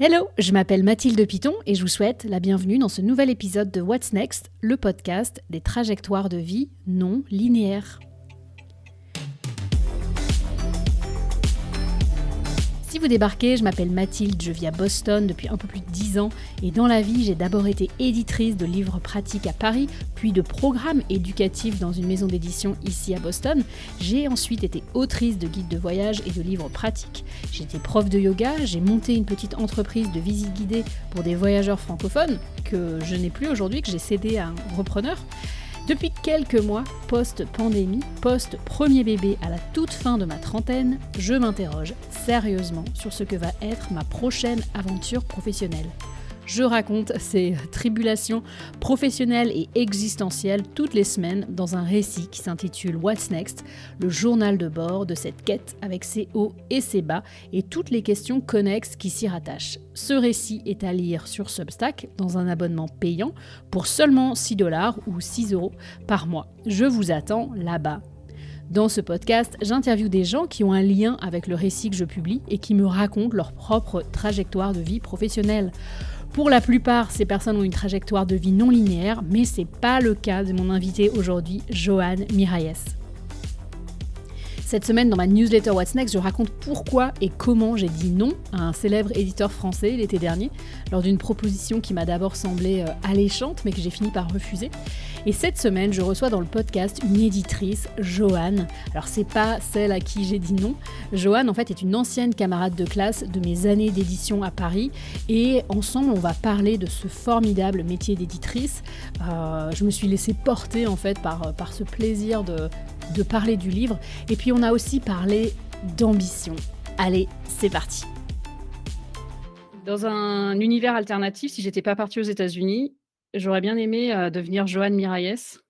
Hello, je m'appelle Mathilde Piton et je vous souhaite la bienvenue dans ce nouvel épisode de What's Next, le podcast des trajectoires de vie non linéaires. Si vous débarquez, je m'appelle Mathilde, je vis à Boston depuis un peu plus de 10 ans et dans la vie, j'ai d'abord été éditrice de livres pratiques à Paris, puis de programmes éducatifs dans une maison d'édition ici à Boston. J'ai ensuite été autrice de guides de voyage et de livres pratiques. J'étais prof de yoga, j'ai monté une petite entreprise de visite guidée pour des voyageurs francophones que je n'ai plus aujourd'hui, que j'ai cédé à un repreneur. Depuis quelques mois, post-pandémie, post-premier bébé à la toute fin de ma trentaine, je m'interroge sérieusement sur ce que va être ma prochaine aventure professionnelle. Je raconte ces tribulations professionnelles et existentielles toutes les semaines dans un récit qui s'intitule What's Next, le journal de bord de cette quête avec ses hauts et ses bas et toutes les questions connexes qui s'y rattachent. Ce récit est à lire sur Substack dans un abonnement payant pour seulement 6 dollars ou 6 euros par mois. Je vous attends là-bas. Dans ce podcast, j'interviewe des gens qui ont un lien avec le récit que je publie et qui me racontent leur propre trajectoire de vie professionnelle. Pour la plupart, ces personnes ont une trajectoire de vie non linéaire, mais c'est pas le cas de mon invité aujourd'hui, Johan Miralles. Cette semaine, dans ma newsletter What's Next, je raconte pourquoi et comment j'ai dit non à un célèbre éditeur français l'été dernier, lors d'une proposition qui m'a d'abord semblé euh, alléchante, mais que j'ai fini par refuser. Et cette semaine, je reçois dans le podcast une éditrice, Joanne. Alors, c'est pas celle à qui j'ai dit non. Joanne, en fait, est une ancienne camarade de classe de mes années d'édition à Paris. Et ensemble, on va parler de ce formidable métier d'éditrice. Euh, je me suis laissée porter, en fait, par, par ce plaisir de, de parler du livre. Et puis on a aussi parlé d'ambition. Allez, c'est parti. Dans un univers alternatif, si j'étais pas partie aux États-Unis, j'aurais bien aimé euh, devenir Joanne Miralles.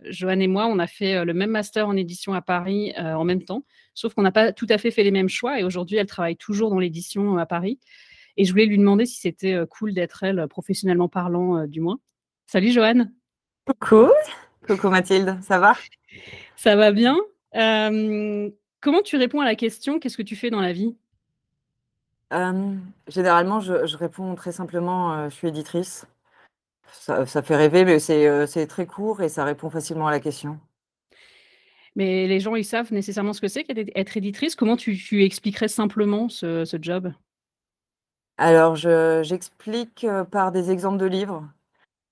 Joanne et moi, on a fait euh, le même master en édition à Paris euh, en même temps, sauf qu'on n'a pas tout à fait fait les mêmes choix. Et aujourd'hui, elle travaille toujours dans l'édition à Paris. Et je voulais lui demander si c'était cool d'être elle, professionnellement parlant, du moins. Salut Joanne. Coucou. Coucou Mathilde, ça va? Ça va bien. comment tu réponds à la question qu'est-ce que tu fais dans la vie? Généralement, je, réponds très simplement je suis éditrice. Ça, fait rêver, mais c'est très court et ça répond facilement à la question. Mais les gens, ils savent nécessairement ce que c'est qu'être éditrice. Comment tu, expliquerais simplement ce, job? Alors, j'explique par des exemples de livres.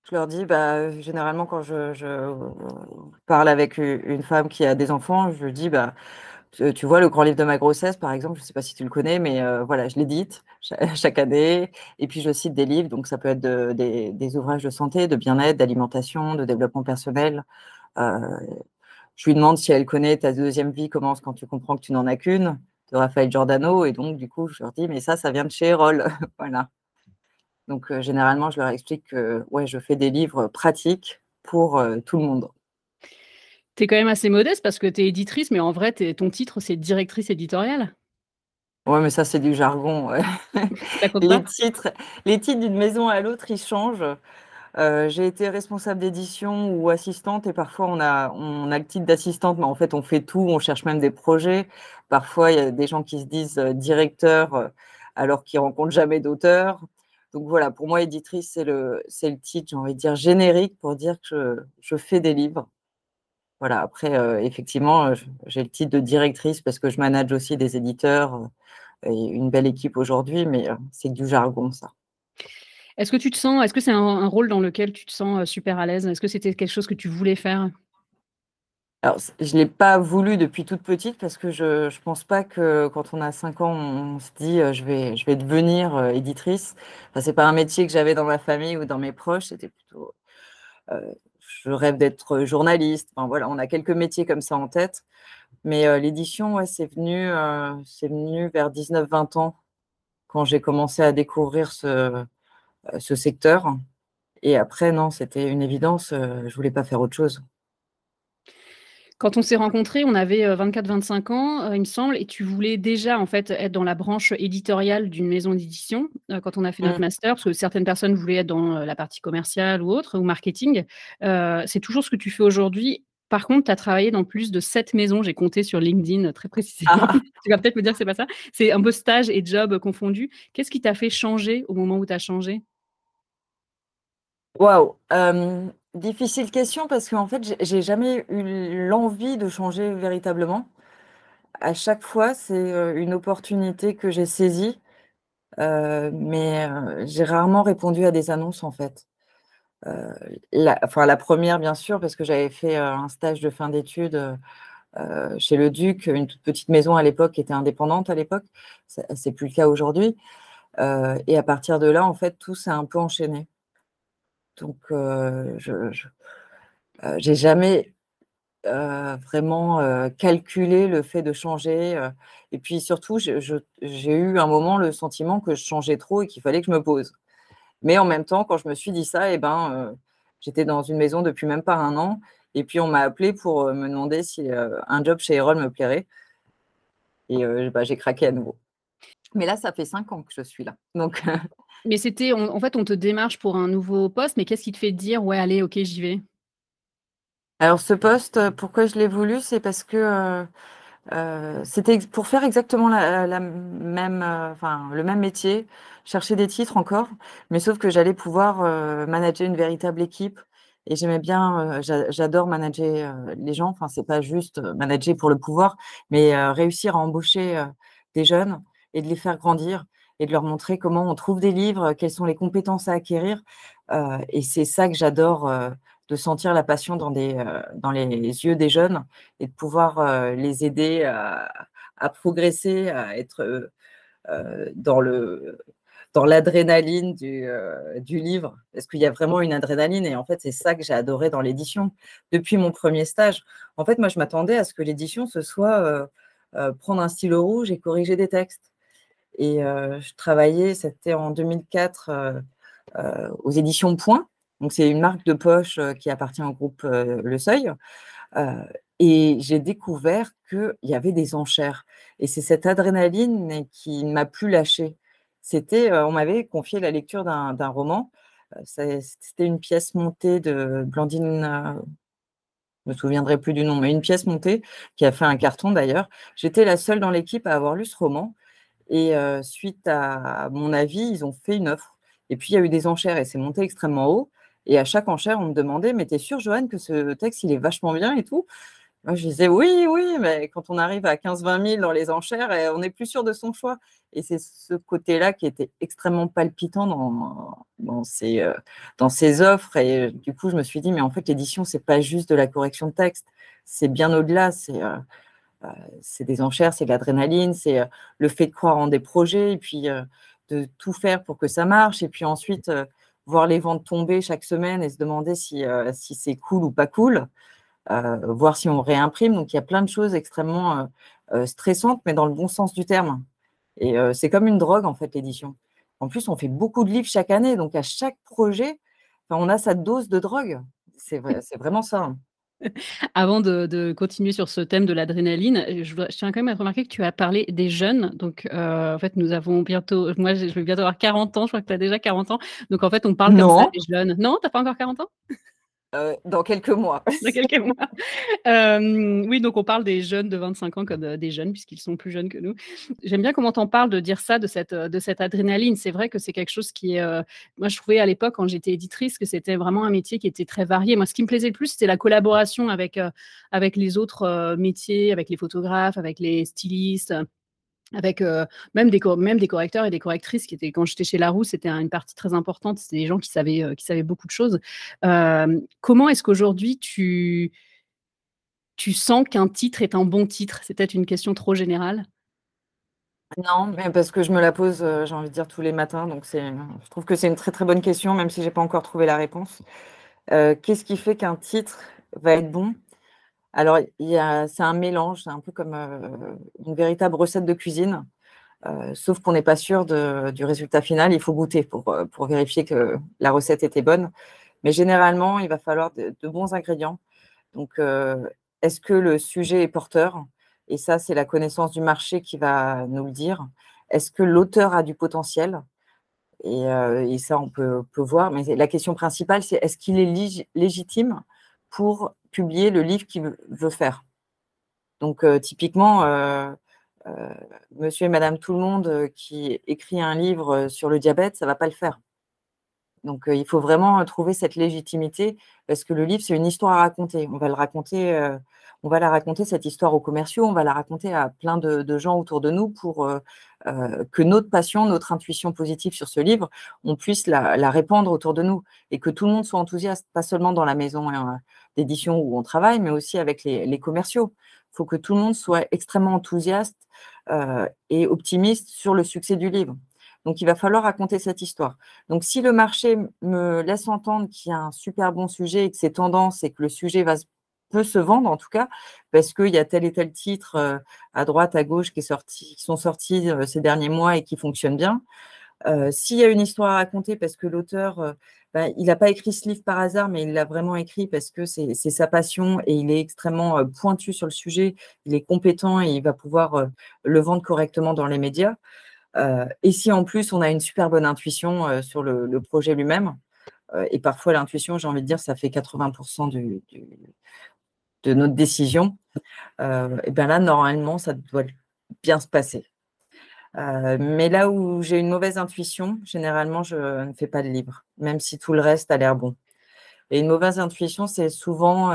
Je leur dis, bah, généralement, quand je, parle avec une femme qui a des enfants, je dis, bah, tu vois, le grand livre de ma grossesse, par exemple, je ne sais pas si tu le connais, mais voilà, je l'édite chaque année. Et puis, je cite des livres. Donc, ça peut être des, ouvrages de santé, de bien-être, d'alimentation, de développement personnel. je lui demande si elle connaît Ta deuxième vie commence quand tu comprends que tu n'en as qu'une, de Raphaël Giordano. Et donc, du coup, je leur dis, mais ça, ça vient de chez Erol. voilà. Donc, généralement, je leur explique que ouais, je fais des livres pratiques pour tout le monde. Tu es quand même assez modeste parce que tu es éditrice, mais en vrai, ton titre, c'est directrice éditoriale. Ouais, mais ça, c'est du jargon. les, titres, les titres d'une maison à l'autre, ils changent. j'ai été responsable d'édition ou assistante et parfois on a, on a le titre d'assistante, mais en fait on fait tout, on cherche même des projets. Parfois il y a des gens qui se disent directeur alors qu'ils rencontrent jamais d'auteur. Donc voilà, pour moi, éditrice, c'est le, c'est le titre, j'ai envie de dire générique pour dire que je, fais des livres. Voilà, après, euh, effectivement, euh, j'ai le titre de directrice parce que je manage aussi des éditeurs euh, et une belle équipe aujourd'hui, mais c'est du jargon, ça. Est-ce que tu te sens, est-ce que c'est un, rôle dans lequel tu te sens super à l'aise? Est-ce que c'était quelque chose que tu voulais faire? Alors, je ne l'ai pas voulu depuis toute petite parce que je ne pense pas que quand on a 5 ans, on se dit je, vais, je vais devenir éditrice. Enfin, Ce n'est pas un métier que j'avais dans ma famille ou dans mes proches. C'était plutôt. je rêve d'être journaliste. Enfin, voilà, on a quelques métiers comme ça en tête. Mais l'édition, ouais, c'est venu, c'est venu vers 19-20 ans quand j'ai commencé à découvrir ce, ce secteur. Et après, non, c'était une évidence. je ne voulais pas faire autre chose. Quand on s'est rencontrés, on avait 24-25 euh, ans, euh, il me semble, et tu voulais déjà en fait être dans la branche éditoriale d'une maison d'édition euh, quand on a fait notre mmh. master, parce que certaines personnes voulaient être dans la partie commerciale ou autre, ou marketing. c'est toujours ce que tu fais aujourd'hui. Par contre, tu as travaillé dans plus de 7 maisons, j'ai compté sur LinkedIn très précisément. Ah. tu vas peut-être me dire que c'est pas ça. C'est un peu stage et job confondus. Qu'est-ce qui t'a fait changer au moment où tu as changé? Waouh! Difficile question parce qu'en fait, j'ai jamais eu l'envie de changer véritablement. À chaque fois, c'est, une opportunité que j'ai saisie, mais j'ai rarement répondu à des annonces, en fait. la enfin, la première bien sûr, parce que j'avais fait, un stage de fin d'études, chez le Duc, une toute petite maison à l'époque qui était indépendante à l'époque. C'est plus le cas aujourd'hui, et à partir de là, en fait, tout s'est un peu enchaîné. Donc, je n'ai jamais vraiment calculé le fait de changer. et puis surtout, j'ai eu un moment le sentiment que je changeais trop et qu'il fallait que je me pose. Mais en même temps, quand je me suis dit ça, eh ben, j'étais dans une maison depuis même pas un an. Et puis, on m'a appelé pour me demander si un job chez Erol me plairait. Et bah, j'ai craqué à nouveau. Mais là, ça fait cinq ans que je suis là. Donc, Mais c'était, en fait, on te démarche pour un nouveau poste, mais qu'est-ce qui te fait dire: «Ouais, allez, OK, j'y vais»? Alors ce poste, pourquoi je l'ai voulu? C'est parce que, heu c'était pour faire exactement la même, enfin, le même métier, chercher des titres encore, mais sauf que j'allais pouvoir, manager une véritable équipe et j'aimais bien, j'adore manager, les gens. Enfin, c'est pas juste, manager pour le pouvoir, mais réussir à embaucher, des jeunes et de les faire grandir et de leur montrer comment on trouve des livres, quelles sont les compétences à acquérir. Et c'est ça que j'adore, de sentir la passion dans, les yeux des jeunes et de pouvoir les aider à, progresser, à être dans l'adrénaline du, du, livre, parce qu'il y a vraiment une adrénaline, et en fait, c'est ça que j'ai adoré dans l'édition. Depuis mon premier stage, en fait, moi, je m'attendais à ce que l'édition, ce soit prendre un stylo rouge et corriger des textes. Et je travaillais, c'était en 2004, aux éditions Point. Donc, c'est une marque de poche qui appartient au groupe Le Seuil. et j'ai découvert qu'il y avait des enchères. Et c'est cette adrénaline qui ne m'a plus lâchée. C'était, on m'avait confié la lecture d'un roman. C'était une pièce montée de Blandine, je ne me souviendrai plus du nom, mais une pièce montée qui a fait un carton d'ailleurs. J'étais la seule dans l'équipe à avoir lu ce roman. Et suite à mon avis, ils ont fait une offre. Et puis, il y a eu des enchères et c'est monté extrêmement haut. Et à chaque enchère, on me demandait, mais t'es sûr, Joanne, que ce texte, il est vachement bien et tout? Moi, je disais, oui, oui, mais quand on arrive à 15-20 000 dans les enchères, eh, on n'est plus sûr de son choix. Et c'est ce côté-là qui était extrêmement palpitant dans, ces, dans ces offres. Et du coup, je me suis dit, mais en fait, l'édition, c'est pas juste de la correction de texte, c'est bien au-delà. C'est c'est des enchères, c'est de l'adrénaline, c'est le fait de croire en des projets et puis de tout faire pour que ça marche. Et puis ensuite, voir les ventes tomber chaque semaine et se demander si, si c'est cool ou pas cool, voir si on réimprime. Donc il y a plein de choses extrêmement stressantes, mais dans le bon sens du terme. Et c'est comme une drogue, en fait, l'édition. En plus, on fait beaucoup de livres chaque année, donc à chaque projet, on a sa dose de drogue. C'est vraiment ça. Avant de, continuer sur ce thème de l'adrénaline, je, tiens quand même à remarquer que tu as parlé des jeunes. Donc, euh, en fait, nous avons bientôt, moi, je vais bientôt avoir 40 ans. Je crois que tu as déjà 40 ans. Donc, en fait, on parle comme ça des jeunes. Non, tu n'as pas encore 40 ans? Euh, dans quelques mois. dans quelques mois. Euh, oui, donc on parle des jeunes de 25 ans comme des jeunes, puisqu'ils sont plus jeunes que nous. J'aime bien comment tu en parles de dire ça, de cette, de cette adrénaline. C'est vrai que c'est quelque chose qui est. moi, je trouvais à l'époque, quand j'étais éditrice, que c'était vraiment un métier qui était très varié. Moi, ce qui me plaisait le plus, c'était la collaboration avec, avec les autres métiers, avec les photographes, avec les stylistes avec même, des même des correcteurs et des correctrices quand j'étais chez Larousse, c'était une partie très importante. C'était des gens qui savaient, savaient beaucoup de choses. comment est-ce qu'aujourd'hui tu, sens qu'un titre est un bon titre? C'est peut-être une question trop générale. Non, mais parce que je me la pose, j'ai envie de dire tous les matins. Donc je trouve que c'est une très très bonne question, même si j'ai pas encore trouvé la réponse. Qu'est-ce qui fait qu'un titre va être bon? Alors, c'est un mélange, c'est un peu comme une véritable recette de cuisine, sauf qu'on n'est pas sûr du résultat final. Il faut goûter pour, pour vérifier que la recette était bonne. Mais généralement, il va falloir de, bons ingrédients. Donc, est-ce que le sujet est porteur? Et ça, c'est la connaissance du marché qui va nous le dire. Est-ce que l'auteur a du potentiel? Et, ça, on peut, voir. Mais la question principale, c'est est-ce qu'il est légitime? Pour publier le livre qu'il veut faire. Donc, typiquement, monsieur et madame tout le monde qui écrit un livre sur le diabète, ça ne va pas le faire. Donc, il faut vraiment trouver cette légitimité parce que le livre, c'est une histoire à raconter. On va le raconter, on va la raconter, cette histoire aux commerciaux, on va la raconter à plein de, gens autour de nous pour que notre passion, notre intuition positive sur ce livre, on puisse la, répandre autour de nous et que tout le monde soit enthousiaste, pas seulement dans la maison d'édition où on travaille, mais aussi avec les, commerciaux. Il faut que tout le monde soit extrêmement enthousiaste et optimiste sur le succès du livre. Donc, il va falloir raconter cette histoire. Donc, si le marché me laisse entendre qu'il y a un super bon sujet et que c'est tendance et que le sujet va, peut se vendre, en tout cas, parce qu'il y a tel et tel titre euh, à droite, à gauche qui, sorti, qui sont sortis euh, ces derniers mois et qui fonctionnent bien, euh, s'il y a une histoire à raconter parce que l'auteur, bah, il n'a pas écrit ce livre par hasard, mais il l'a vraiment écrit parce que c'est sa passion et il est extrêmement pointu sur le sujet, il est compétent et il va pouvoir le vendre correctement dans les médias. Euh, et si en plus on a une super bonne intuition euh, sur le, projet lui-même, euh, et parfois l'intuition, j'ai envie de dire, ça fait 80% de notre décision, et bien là, normalement, ça doit bien se passer. mais là où j'ai une mauvaise intuition, généralement, je ne fais pas de livre, même si tout le reste a l'air bon. Et une mauvaise intuition, c'est souvent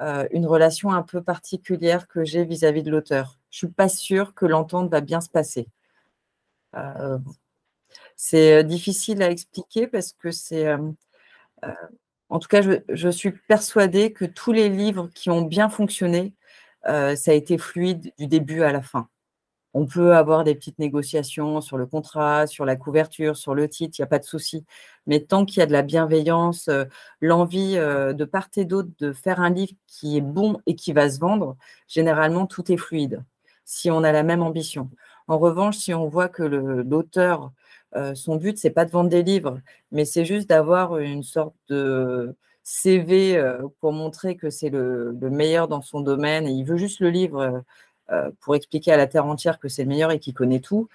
une relation un peu particulière que j'ai vis-à-vis de l'auteur. Je ne suis pas sûre que l'entente va bien se passer. Euh, c'est euh, difficile à expliquer parce que c'est... Euh, en tout cas, je, suis persuadée que tous les livres qui ont bien fonctionné, ça a été fluide du début à la fin. On peut avoir des petites négociations sur le contrat, sur la couverture, sur le titre, il n'y a pas de souci. Mais tant qu'il y a de la bienveillance, l'envie de part et d'autre de faire un livre qui est bon et qui va se vendre, généralement, tout est fluide, si on a la même ambition. En revanche, si on voit que l'auteur, euh, son but, c'est pas de vendre des livres, mais c'est juste d'avoir une sorte de CV euh, pour montrer que c'est le, meilleur dans son domaine il veut juste le livre euh, pour expliquer à la terre entière que c'est le meilleur et qu'il connaît tout,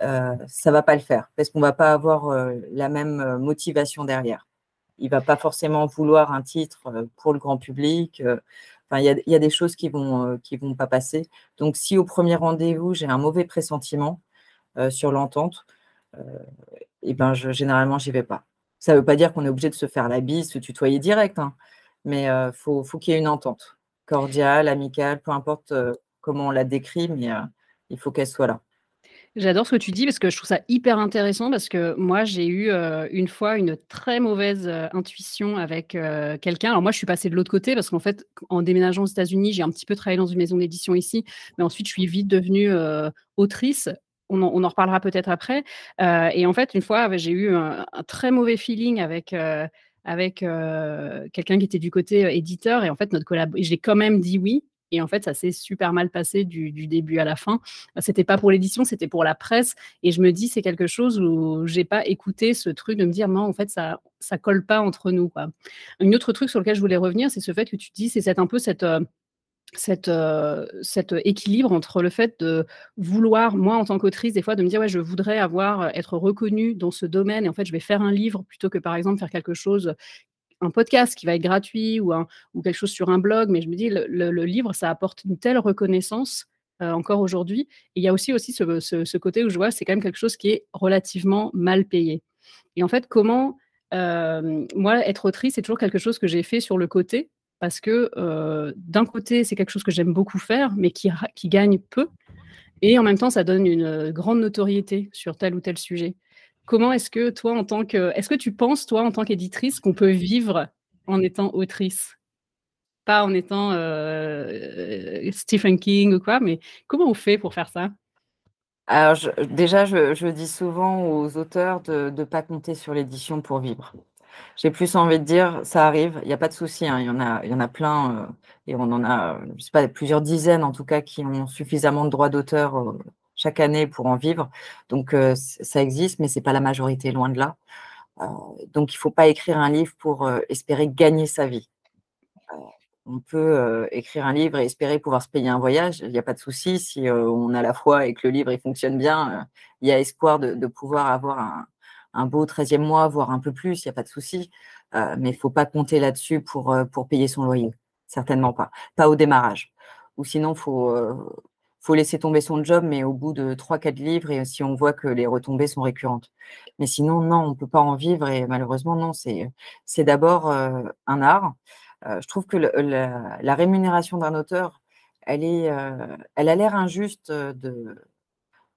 ça va pas le faire parce qu'on va pas avoir la même motivation derrière. Il va pas forcément vouloir un titre pour le grand public il y, a des choses qui vont euh, vont pas passer. Donc, si au premier rendez-vous j'ai un mauvais pressentiment euh, sur l'entente, et euh, eh ben je, généralement j'y vais pas. Ça ne veut pas dire qu'on est obligé de se faire la bise, se tutoyer direct, hein, mais il faut, faut qu'il y ait une entente cordiale, amicale, peu importe comment on la décrit, mais il faut qu'elle soit là. J'adore ce que tu dis parce que je trouve ça hyper intéressant parce que moi j'ai eu une fois une très mauvaise intuition avec quelqu'un. Alors moi je suis passée de l'autre côté parce qu'en fait en déménageant aux États-Unis j'ai un petit peu travaillé dans une maison d'édition ici, mais ensuite je suis vite devenue autrice. On en, reparlera peut-être après. et en fait une fois j'ai eu un, très mauvais feeling avec avec quelqu'un qui était du côté éditeur et en fait notre collab j'ai quand même dit oui et en fait, ça s'est super mal passé du, début à la fin. C'était pas pour l'édition, c'était pour la presse. Et je me dis, c'est quelque chose où j'ai pas écouté ce truc de me dire, non, en fait, ça, ça colle pas entre nous. Quoi. Un autre truc sur lequel je voulais revenir, c'est ce fait que tu dis, c'est un peu cette, euh, cette, euh, cet équilibre entre le fait de vouloir, moi en tant qu'autrice, des fois de me dire ouais, je voudrais avoir être reconnue dans ce domaine et en fait je vais faire un livre plutôt que par exemple faire quelque chose un podcast qui va être gratuit ou, quelque chose sur un blog, mais je me dis, le, livre, ça apporte une telle reconnaissance euh, encore aujourd'hui. Et il y a aussi, aussi ce, côté où je vois, c'est quand même quelque chose qui est relativement mal payé. Et en fait, comment, euh, moi, être autrice, c'est toujours quelque chose que j'ai fait sur le côté, parce que euh, d'un côté, c'est quelque chose que j'aime beaucoup faire, mais qui gagne peu. Et en même temps, ça donne une grande notoriété sur tel ou tel sujet. Comment est-ce que toi, en tant que, est-ce que tu penses toi, en tant qu'éditrice, qu'on peut vivre en étant autrice, pas en étant euh, Stephen King ou quoi, mais comment on fait pour faire ça? Alors déjà, je, dis souvent aux auteurs de ne pas compter sur l'édition pour vivre. J'ai plus envie de dire, ça arrive, il n'y a pas de souci, hein, il, y en a, il y en a plein, euh, et on en a, je sais pas, plusieurs dizaines en tout cas, qui ont suffisamment de droits d'auteur euh, chaque année pour en vivre. Donc, euh, ça existe, mais ce n'est pas la majorité, loin de là. Euh, donc, il ne faut pas écrire un livre pour euh, espérer gagner sa vie. on peut écrire un livre et espérer pouvoir se payer un voyage. Il n'y a pas de souci. Si on a la foi et que le livre il fonctionne bien, il y a espoir de, pouvoir avoir un beau 13e mois, voire un peu plus, il n'y a pas de souci. mais il ne faut pas compter là-dessus pour, pour payer son loyer. Certainement pas. Pas au démarrage. Ou sinon, il faut, faut laisser tomber son job, mais au bout de 3-4 livres, et si on voit que les retombées sont récurrentes. Mais sinon, non, on ne peut pas en vivre, et malheureusement, non, c'est d'abord un art. je trouve que la, rémunération d'un auteur, elle, est, elle a l'air injuste de,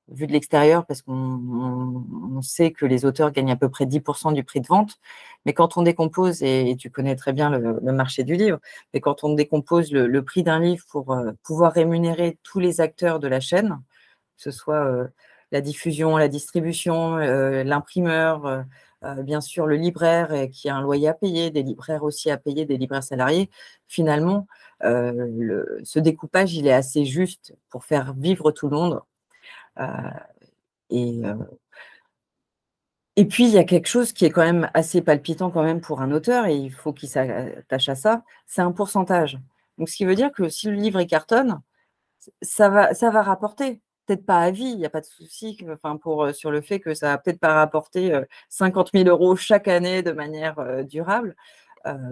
vu de l'extérieur, parce qu'on sait que les auteurs gagnent à peu près 10% du prix de vente. Mais quand on décompose, et, tu connais très bien le, marché du livre, mais quand on décompose le, prix d'un livre pour euh, pouvoir rémunérer tous les acteurs de la chaîne, que ce soit euh, la diffusion, la distribution, euh, l'imprimeur, bien sûr le libraire qui a un loyer à payer, des libraires aussi à payer, des libraires salariés, finalement, ce découpage, il est assez juste pour faire vivre tout le monde et, et puis, il y a quelque chose qui est quand même assez palpitant quand même pour un auteur, et il faut qu'il s'attache à ça, c'est un pourcentage. Donc, ce qui veut dire que si le livre est ça va, ça va rapporter. Peut-être pas à vie, il n'y a pas de souci enfin, pour, sur le fait que ça va peut-être pas rapporter 50 000 euros chaque année de manière durable,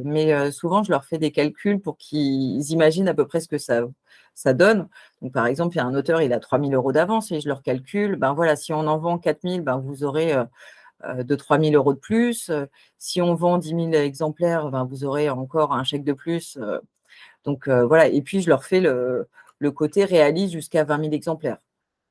mais souvent, je leur fais des calculs pour qu'ils imaginent à peu près ce que ça, donne. Par exemple, il y a un auteur, il a 3 000 euros d'avance et je leur calcule, ben voilà, si on en vend 4 000, ben vous aurez de 3 000 euros de plus. Si on vend 10 000 exemplaires, ben vous aurez encore un chèque de plus. Donc, voilà. Et puis, je leur fais le, côté réaliste jusqu'à 20 000 exemplaires.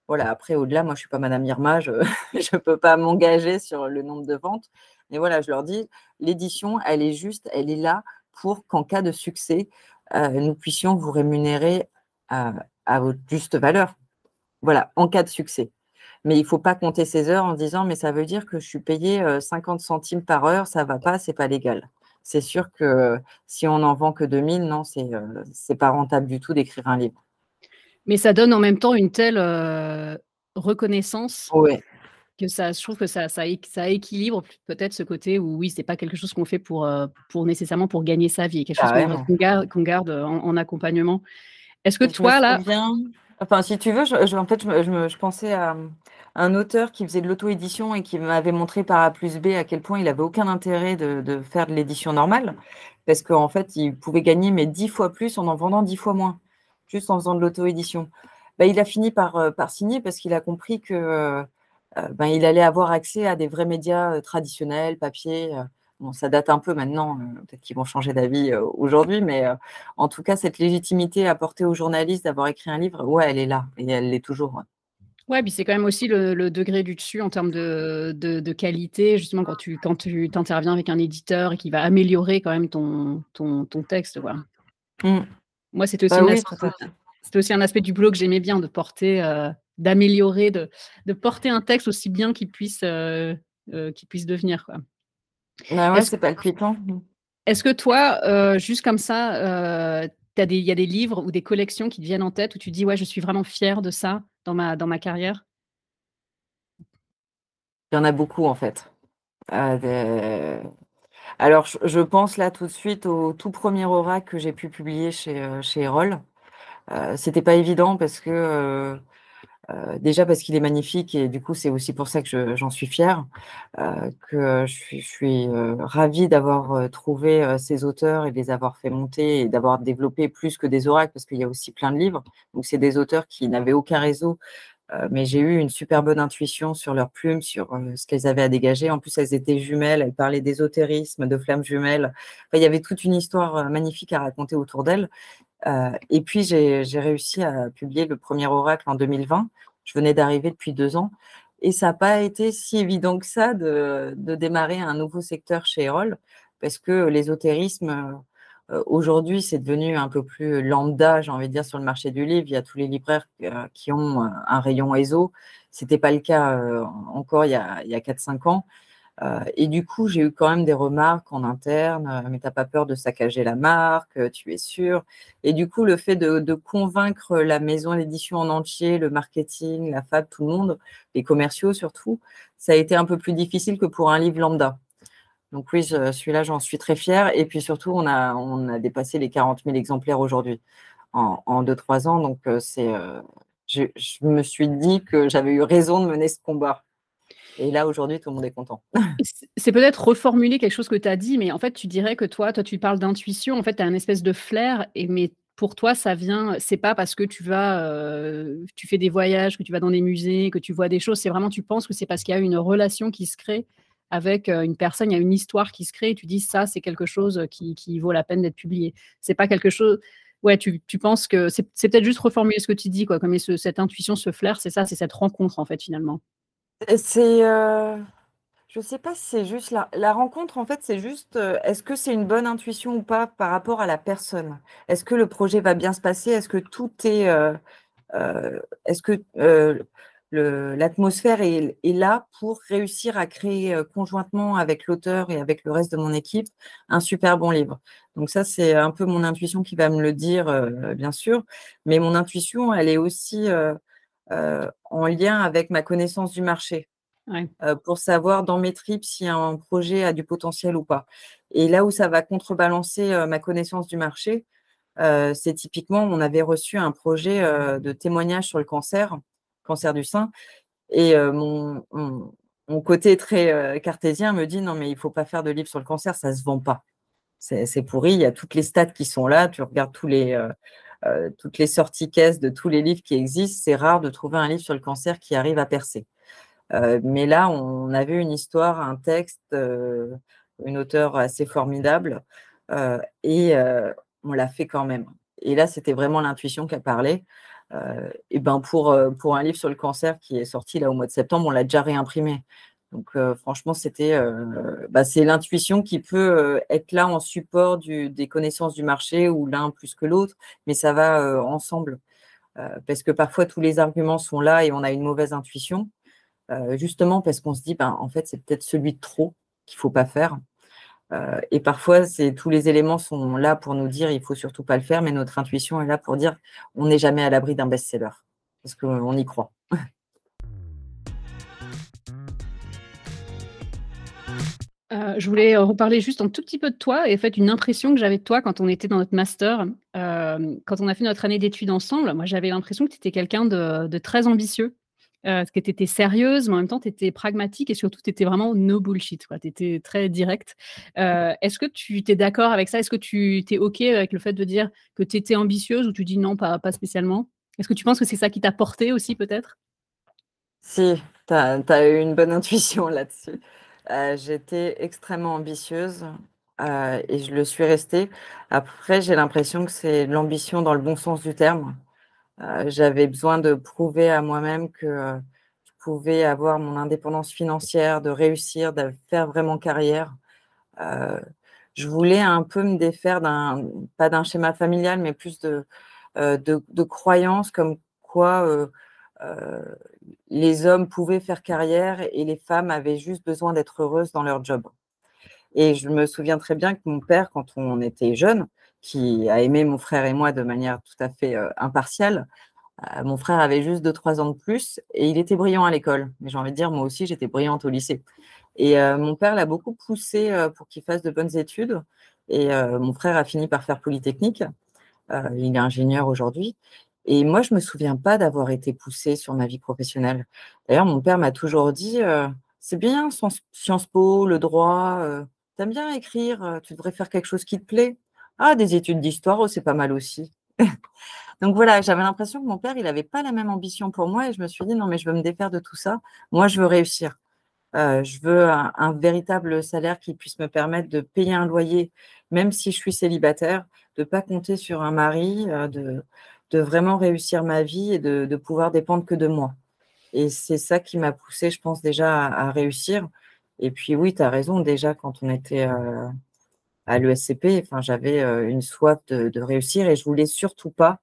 Voilà, après, au-delà, moi, je ne suis pas Madame Irma, je ne peux pas m'engager sur le nombre de ventes. Mais voilà, je leur dis, l'édition, elle est juste, elle est là pour qu'en cas de succès, euh, nous puissions vous rémunérer à, votre juste valeur. Voilà, en cas de succès. Mais il ne faut pas compter ces heures en disant, mais ça veut dire que je suis payé 50 euh, centimes par heure, ça ne va pas, ce n'est pas légal. C'est sûr que si on n'en vend que 2000, non, ce n'est euh, pas rentable du tout d'écrire un livre. Mais ça donne en même temps une telle euh, reconnaissance que ça, je trouve que ça, ça, ça équilibre peut-être ce côté où oui, c'est pas quelque chose qu'on fait pour, euh, pour nécessairement pour gagner sa vie, quelque chose qu'on garde, garde en, accompagnement. Est-ce que toi là, enfin si tu veux, je, en fait, je, je, pensais à un auteur qui faisait de l'auto-édition et qui m'avait montré par A plus B à quel point il avait aucun intérêt de, de faire de l'édition normale, parce qu'en fait, il pouvait gagner mais dix fois plus en en vendant dix fois moins juste en faisant de l'auto-édition. Bah, il a fini par, euh, par signer parce qu'il a compris que euh, ben, il allait avoir accès à des vrais médias traditionnels, papier. Bon, ça date un peu maintenant, peut-être qu'ils vont changer d'avis aujourd'hui, mais en tout cas, cette légitimité apportée aux journalistes d'avoir écrit un livre, ouais, elle est là et elle l'est toujours. Ouais. puis c'est quand même aussi le, degré du dessus en termes de, de, qualité, justement, quand tu quand tu t'interviens avec un éditeur et qui va améliorer quand même ton, ton, ton texte. Voilà. Mmh. Moi, c'était aussi, bah aussi, un aspect du blog que j'aimais bien, de porter, euh, d'améliorer, de, de, porter un texte aussi bien qu'il puisse, euh, euh, puisse devenir. Quoi. Bah ouais, c'est pas palpitant. Est-ce que toi, juste comme ça, il y a des livres ou des collections qui te viennent en tête où tu dis, ouais, je suis vraiment fière de ça dans ma, dans ma carrière? Il y en a beaucoup, en fait. Alors, je, pense là tout de suite au tout premier aura que j'ai pu publier chez, euh, chez Erol. Euh, c'était pas évident parce que euh, euh, déjà parce qu'il est magnifique et du coup c'est aussi pour ça que j'en suis fière, que je suis, suis ravie d'avoir trouvé ces auteurs et de les avoir fait monter et d'avoir développé plus que des oracles parce qu'il y a aussi plein de livres. Donc c'est des auteurs qui n'avaient aucun réseau euh, mais j'ai eu une super bonne intuition sur leurs plumes, sur euh, ce qu'elles avaient à dégager. En plus, elles étaient jumelles, elles parlaient d'ésotérisme, de flammes jumelles. il y avait toute une histoire euh, magnifique à raconter autour d'elles. Et puis, j'ai réussi à publier le premier oracle en 2020. Je venais d'arriver depuis deux ans. Et ça n'a pas été si évident que ça de, de, démarrer un nouveau secteur chez Erol, parce que l'ésotérisme, euh, aujourd'hui, c'est devenu un peu plus lambda, j'ai envie de dire, sur le marché du livre. Il y a tous les libraires euh, qui ont un rayon ESO. Ce n'était pas le cas euh, encore il y a, 4-5 ans. Et du coup, j'ai eu quand même des remarques en interne, mais tu n'as pas peur de saccager la marque, tu es sûr. Et du coup, le fait de, convaincre la maison d'édition en entier, le marketing, la fab, tout le monde, les commerciaux surtout, ça a été un peu plus difficile que pour un livre lambda. Donc oui, celui-là, j'en suis très fière. Et puis surtout, on a, dépassé les 40 000 exemplaires aujourd'hui en 2-3 ans. Donc euh, c'est, euh, je, me suis dit que j'avais eu raison de mener ce combat. Et là, aujourd'hui, tout le monde est content. c'est peut-être reformuler quelque chose que tu as dit, mais en fait, tu dirais que toi toi, tu parles d'intuition, en fait, tu as un espèce de flair et mais pour toi, ça vient c'est pas parce que tu vas, heu, tu fais des voyages, que tu vas dans des musées, que tu vois des choses, c'est vraiment tu penses que c'est parce qu'il y a une relation qui se crée avec, heu, une personne, il y a une histoire qui se crée et tu dis: «Ça, c'est quelque chose, qui qui vaut la peine d'être publié». C'est pas quelque chose ouais, tu tu penses que c'est peut-être juste reformuler ce que tu dis, quoi, comme ce cette intuition, ce flair, c'est ça, c'est cette rencontre, en fait, finalement. C'est, heu, je sais pas si c'est juste la rencontre, en fait, c'est juste, heu, est-ce que c'est une bonne intuition ou pas par rapport à la personne? Est-ce que le projet va bien se passer? Est-ce que tout est, heu, est-ce que, l'atmosphère est là pour réussir à créer, conjointement avec l'auteur et avec le reste de mon équipe, un super bon livre? Donc ça, c'est un peu mon intuition qui va me le dire, bien sûr, mais mon intuition, elle est aussi, en lien avec ma connaissance du marché, Ouais. heu, pour savoir dans mes tripes si un projet a du potentiel ou pas. Et là où ça va contrebalancer, heu, ma connaissance du marché, c'est typiquement, on avait reçu un projet, de témoignage sur le cancer, cancer du sein et mon mon mon côté très, cartésien me dit: «Non, mais il faut pas faire de livre sur le cancer, ça se vend pas. C'est c'est pourri, il y a toutes les stats qui sont là, tu regardes tous les, heu, toutes les sorties caisses de tous les livres qui existent, c'est rare de trouver un livre sur le cancer qui arrive à percer». Heu, mais là, on avait une histoire, un texte, heu, une auteure assez formidable, et on l'a fait quand même. Et là, c'était vraiment l'intuition qui a parlé. Et ben, pour, pour un livre sur le cancer qui est sorti là au mois de septembre, on l'a déjà réimprimé. Donc heu, franchement, c'était, heu, bah, c'est l'intuition qui peut, heu, être là en support des connaissances du marché ou l'un plus que l'autre, mais ça va, ensemble. Parce que parfois tous les arguments sont là et on a une mauvaise intuition, justement parce qu'on se dit: «Ben, en fait, c'est peut-être celui de trop qu'il faut pas faire». Et parfois, tous les éléments sont là pour nous dire: «Il faut surtout pas le faire», mais notre intuition est là pour dire: «On n'est jamais à l'abri d'un best-seller», parce qu'on y croit. Je voulais, heu, reparler juste un tout petit peu de toi et en fait, une impression que j'avais de toi quand on était dans notre master. Hem, quand on a fait notre année d'études ensemble, moi, j'avais l'impression que tu étais quelqu'un de très ambitieux, parce que tu étais sérieuse, mais en même temps, tu étais pragmatique et surtout, tu étais vraiment no bullshit. Tu étais très directe. Heu, est-ce que tu tu es d'accord avec ça? Est-ce que tu tu es OK avec le fait de dire que tu étais ambitieuse ou tu dis: «Non, pas spécialement»? Est-ce que tu penses que c'est ça qui t'a portée aussi peut-être? Si, tu as eu une bonne intuition là-dessus. Heu, j'étais extrêmement ambitieuse, heu et je le suis restée. Après, j'ai l'impression que c'est l'ambition dans le bon sens du terme. Heu, j'avais besoin de prouver à moi-même que, je pouvais avoir mon indépendance financière, de réussir, de faire vraiment carrière. Je voulais un peu me défaire d'un pas d'un schéma familial, mais plus de, de croyances comme quoi, les hommes pouvaient faire carrière et les femmes avaient juste besoin d'être heureuses dans leur job. Et je me souviens très bien que mon père, quand on était jeunes, qui a aimé mon frère et moi de manière tout à fait, heu, impartiale, heu, mon frère avait juste 2-3 ans de plus et il était brillant à l'école. Mais j'ai envie de dire, moi aussi, j'étais brillante au lycée. Et heu, mon père l'a beaucoup poussé, pour qu'il fasse de bonnes études et mon frère a fini par faire Polytechnique. Il est ingénieur aujourd'hui et moi, je me souviens pas d'avoir été poussée sur ma vie professionnelle. D'ailleurs, mon père m'a toujours dit, heu: «C'est bien Sciences Po, le droit, heu, tu aimes bien écrire, heu, tu devrais faire quelque chose qui te plaît. Ah, des études d'histoire, oh, c'est pas mal aussi». Donc voilà, j'avais l'impression que mon père, il avait pas la même ambition pour moi et je me suis dit: «Non, mais je veux me défaire de tout ça. Moi, je veux réussir». Heu, je veux un véritable salaire qui puisse me permettre de payer un loyer, même si je suis célibataire, de pas compter sur un mari, de de vraiment réussir ma vie et de pouvoir dépendre que de moi. Et c'est ça qui m'a poussée, je pense déjà à réussir. Et puis oui, tu as raison, déjà quand on était, heu, à l'ESCP, enfin j'avais, heu, une soif de réussir et je voulais surtout pas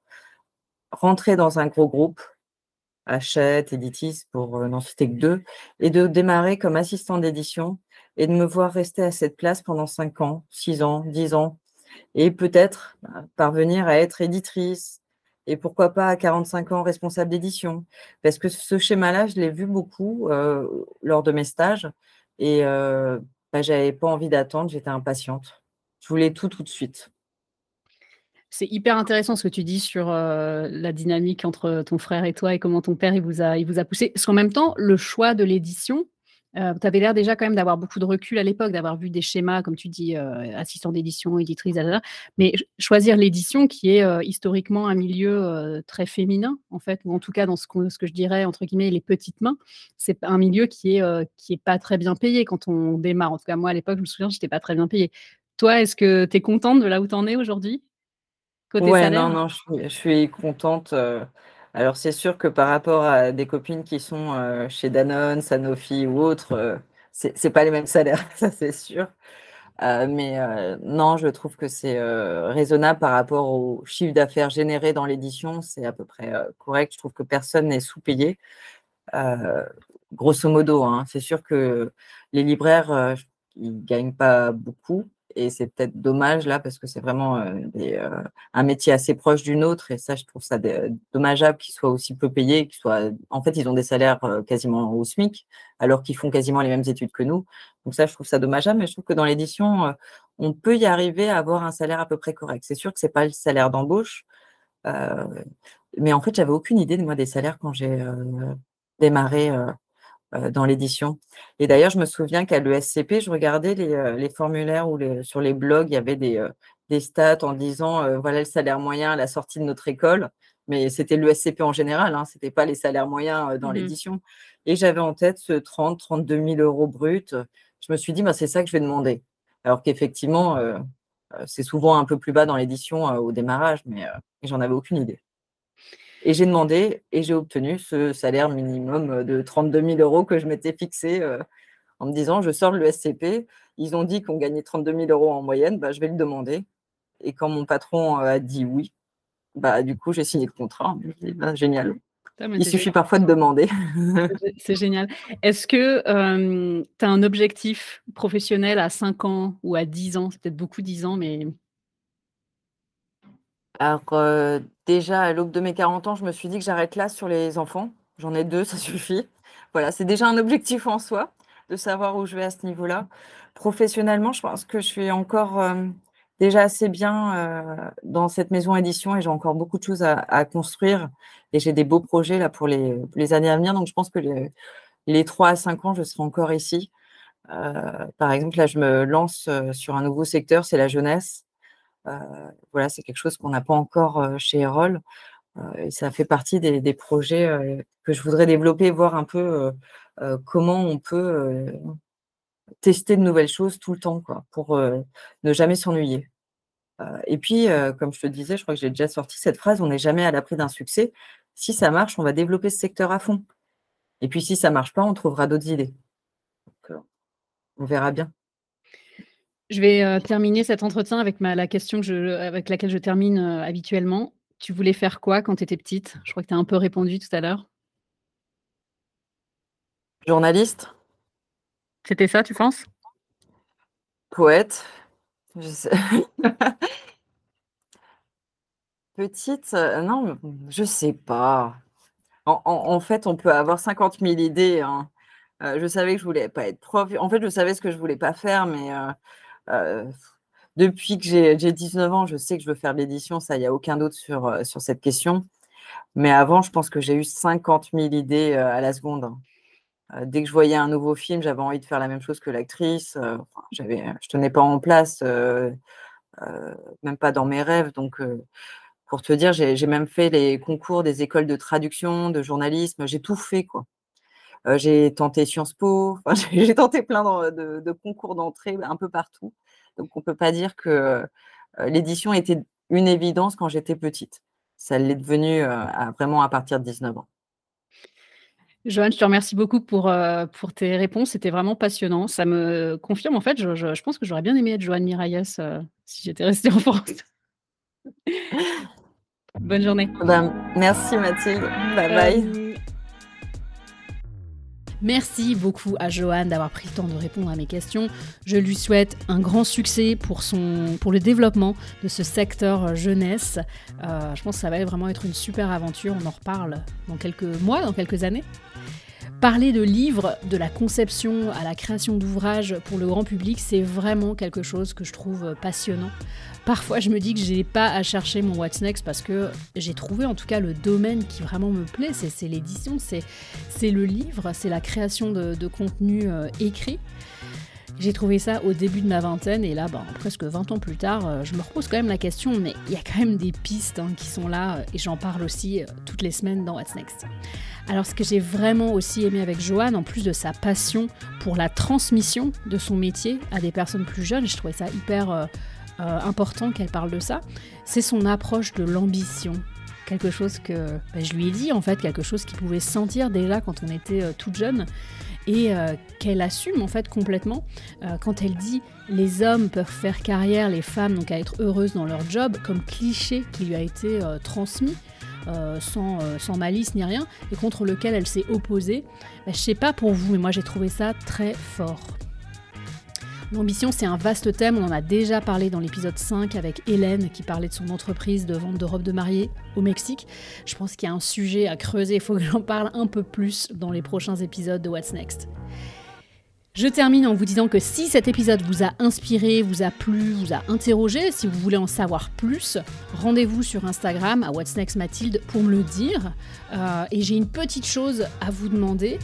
rentrer dans un gros groupe Hachette, Editis pour, heu, n'en citer que 2 et de démarrer comme assistante d'édition et de me voir rester à cette place pendant 5 ans, 6 ans, 10 ans et peut-être, bah, parvenir à être éditrice et pourquoi pas à 45 ans responsable d'édition. Parce que ce schéma-là, je l'ai vu beaucoup, heu, lors de mes stages et heu, bah, j'avais pas envie d'attendre, j'étais impatiente. Je voulais tout, tout de suite. C'est hyper intéressant ce que tu dis sur, heu, la dynamique entre ton frère et toi et comment ton père il vous a il vous a poussé. Parce qu'en même temps, le choix de l'édition, Euh, tu avais l'air déjà quand même d'avoir beaucoup de recul à l'époque, d'avoir vu des schémas, comme tu dis, euh, assistant d'édition, éditrice, mais choisir l'édition qui est euh, historiquement un milieu très féminin, en fait, ou en tout cas dans ce, ce, que je dirais, entre guillemets, les petites mains, c'est un milieu qui est, qui est pas très bien payé quand on démarre. En tout cas, moi, à l'époque, je me souviens, je n'étais pas très bien payé. Toi, est-ce que tu es contente de là où tu en es aujourd'hui Côté ouais, non, non, je suis, je suis contente. Alors, c'est sûr que par rapport à des copines qui sont euh, chez Danone, Sanofi ou autres, euh, ce c'est pas les mêmes salaires, ça c'est sûr. Euh, mais non, je trouve que c'est raisonnable par rapport au chiffre d'affaires généré dans l'édition, c'est à peu près correct. Je trouve que personne n'est sous-payé. grosso modo, hein. c'est sûr que les libraires, ils gagnent pas beaucoup et c'est peut-être dommage là parce que c'est vraiment euh, euh, un métier assez proche d'une autre et ça je trouve ça dommageable qu'ils soient aussi peu payés, qu'ils soient en fait ils ont des salaires euh, quasiment au SMIC alors qu'ils font quasiment les mêmes études que nous. Donc ça je trouve ça dommageable mais je trouve que dans l'édition on peut y arriver à avoir un salaire à peu près correct. C'est sûr que c'est pas le salaire d'embauche mais en fait j'avais aucune idée de moi des salaires quand j'ai démarré dans l'édition. Et d'ailleurs, je me souviens qu'à l'ESCP, je regardais les, euh, formulaires ou sur les blogs, il y avait des, euh, des stats en disant voilà le salaire moyen à la sortie de notre école. Mais c'était l'ESCP en général, hein, ce n'était pas les salaires moyens dans mmh l'édition. Et j'avais en tête ce 30, 32 000 euros brut. Je me suis dit, bah, c'est ça que je vais demander. Alors qu'effectivement, c'est souvent un peu plus bas dans l'édition au démarrage, mais j'en avais aucune idée. Et j'ai demandé et j'ai obtenu ce salaire minimum de 32 000 euros que je m'étais fixé euh, en me disant je sors de l'ESCP. Ils ont dit qu'on gagnait 32 000 euros en moyenne, bah, je vais le demander. Et quand mon patron euh, a dit oui, bah, du coup, j'ai signé le contrat. Bah, génial. Il suffit parfois de demander. C'est génial. Est-ce que euh, tu as un objectif professionnel à 5 ans ou à 10 ans? C'est peut-être beaucoup 10 ans, mais alors, euh, déjà, à l'aube de mes 40 ans, je me suis dit que j'arrête là sur les enfants. J'en ai deux, ça suffit. Voilà, c'est déjà un objectif en soi, de savoir où je vais à ce niveau-là. Professionnellement, je pense que je suis encore euh, déjà assez bien euh, dans cette maison édition et j'ai encore beaucoup de choses à, construire. Et j'ai des beaux projets là pour les, années à venir. Donc, je pense que les, les 3 à 5 ans, je serai encore ici. par exemple, là, je me lance sur un nouveau secteur, c'est la jeunesse. Euh, voilà, c'est quelque chose qu'on n'a pas encore euh, chez Erol. Euh, et ça fait partie des, projets que je voudrais développer, voir un peu comment on peut tester de nouvelles choses tout le temps, pour ne jamais s'ennuyer. et puis, comme je te disais, je crois que j'ai déjà sorti cette phrase, on n'est jamais à l'abri d'un succès. Si ça marche, on va développer ce secteur à fond. Et puis, si ça ne marche pas, on trouvera d'autres idées. on verra bien. Je vais euh, terminer cet entretien avec ma, la question que je, avec laquelle je termine euh, habituellement. Tu voulais faire quoi quand tu étais petite? Je crois que tu as un peu répondu tout à l'heure. Journaliste. C'était ça, tu penses? Poète. petite, euh, non, je sais pas. En, fait, on peut avoir 50 000 idées. Hein. je savais que je voulais pas être prof. En fait, je savais ce que je voulais pas faire, mais euh, depuis que j'ai 19 ans, je sais que je veux faire de l'édition, ça, il n'y a aucun doute sur, euh, sur cette question. Mais avant, je pense que j'ai eu 50 000 idées euh, à la seconde. dès que je voyais un nouveau film, j'avais envie de faire la même chose que l'actrice. je ne tenais pas en place, même pas dans mes rêves. Donc, pour te dire, j'ai même fait les concours des écoles de traduction, de journalisme. J'ai tout fait, quoi. Euh, j'ai tenté Sciences Po, j'ai tenté plein de, concours d'entrée un peu partout. Donc, on ne peut pas dire que euh, l'édition était une évidence quand j'étais petite. Ça l'est devenu euh, vraiment à partir de 19 ans. Joanne, je te remercie beaucoup pour, pour tes réponses. C'était vraiment passionnant. Ça me confirme, en fait, je, pense que j'aurais bien aimé être Joanne Mirailles si j'étais restée en France. Bonne journée. Ben, merci Mathilde. Bye bye. Merci beaucoup à Johan d'avoir pris le temps de répondre à mes questions. Je lui souhaite un grand succès pour, son, pour le développement de ce secteur jeunesse. Euh, je pense que ça va vraiment être une super aventure. On en reparle dans quelques mois, dans quelques années. Parler de livres, de la conception à la création d'ouvrages pour le grand public, c'est vraiment quelque chose que je trouve passionnant. Parfois, je me dis que je n'ai pas à chercher mon What's Next parce que j'ai trouvé en tout cas le domaine qui vraiment me plaît. C'est l'édition, c'est le livre, c'est la création de, contenu euh, écrit. J'ai trouvé ça au début de ma vingtaine et là, ben, presque 20 ans plus tard, euh, je me repose quand même la question, mais il y a quand même des pistes hein, qui sont là euh, et j'en parle aussi toutes les semaines dans What's Next. Alors ce que j'ai vraiment aussi aimé avec Joanne, en plus de sa passion pour la transmission de son métier à des personnes plus jeunes, je trouvais ça hyper euh, euh, important qu'elle parle de ça, c'est son approche de l'ambition. Quelque chose que ben, je lui ai dit en fait, quelque chose qu'il pouvait sentir déjà quand on était euh, toute jeune et qu'elle assume en fait complètement quand elle dit les hommes peuvent faire carrière, les femmes n'ont qu'à être heureuses dans leur job, comme cliché qui lui a été transmis. Euh, sans, euh, sans, malice ni rien, et contre lequel elle s'est opposée. Je je sais pas pour vous, mais moi j'ai trouvé ça très fort. L'ambition, c'est un vaste thème, on en a déjà parlé dans l'épisode 5 avec Hélène qui parlait de son entreprise de vente de robes de mariée au Mexique. Je pense qu'il y a un sujet à creuser, il faut que j'en parle un peu plus dans les prochains épisodes de What's Next. Je termine en vous disant que si cet épisode vous a inspiré, vous a plu, vous a interrogé, si vous voulez en savoir plus, rendez-vous sur Instagram à What's Next Mathilde pour me le dire. Euh, et j'ai une petite chose à vous demander.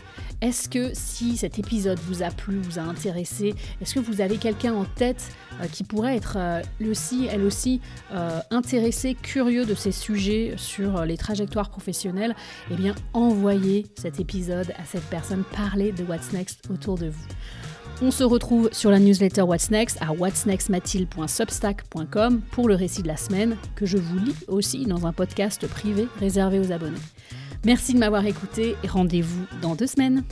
Est-ce que si cet épisode vous a plu, vous a intéressé, est-ce que vous avez quelqu'un en tête euh, qui pourrait être euh, aussi, elle aussi euh, intéressé, curieux de ces sujets sur les trajectoires professionnelles? Eh bien, envoyez cet épisode à cette personne, parlez de What's Next autour de vous. On se retrouve sur la newsletter What's Next à whatsnextmathilde.substack.com pour le récit de la semaine que je vous lis aussi dans un podcast privé réservé aux abonnés. Merci de m'avoir écouté et rendez-vous dans deux semaines.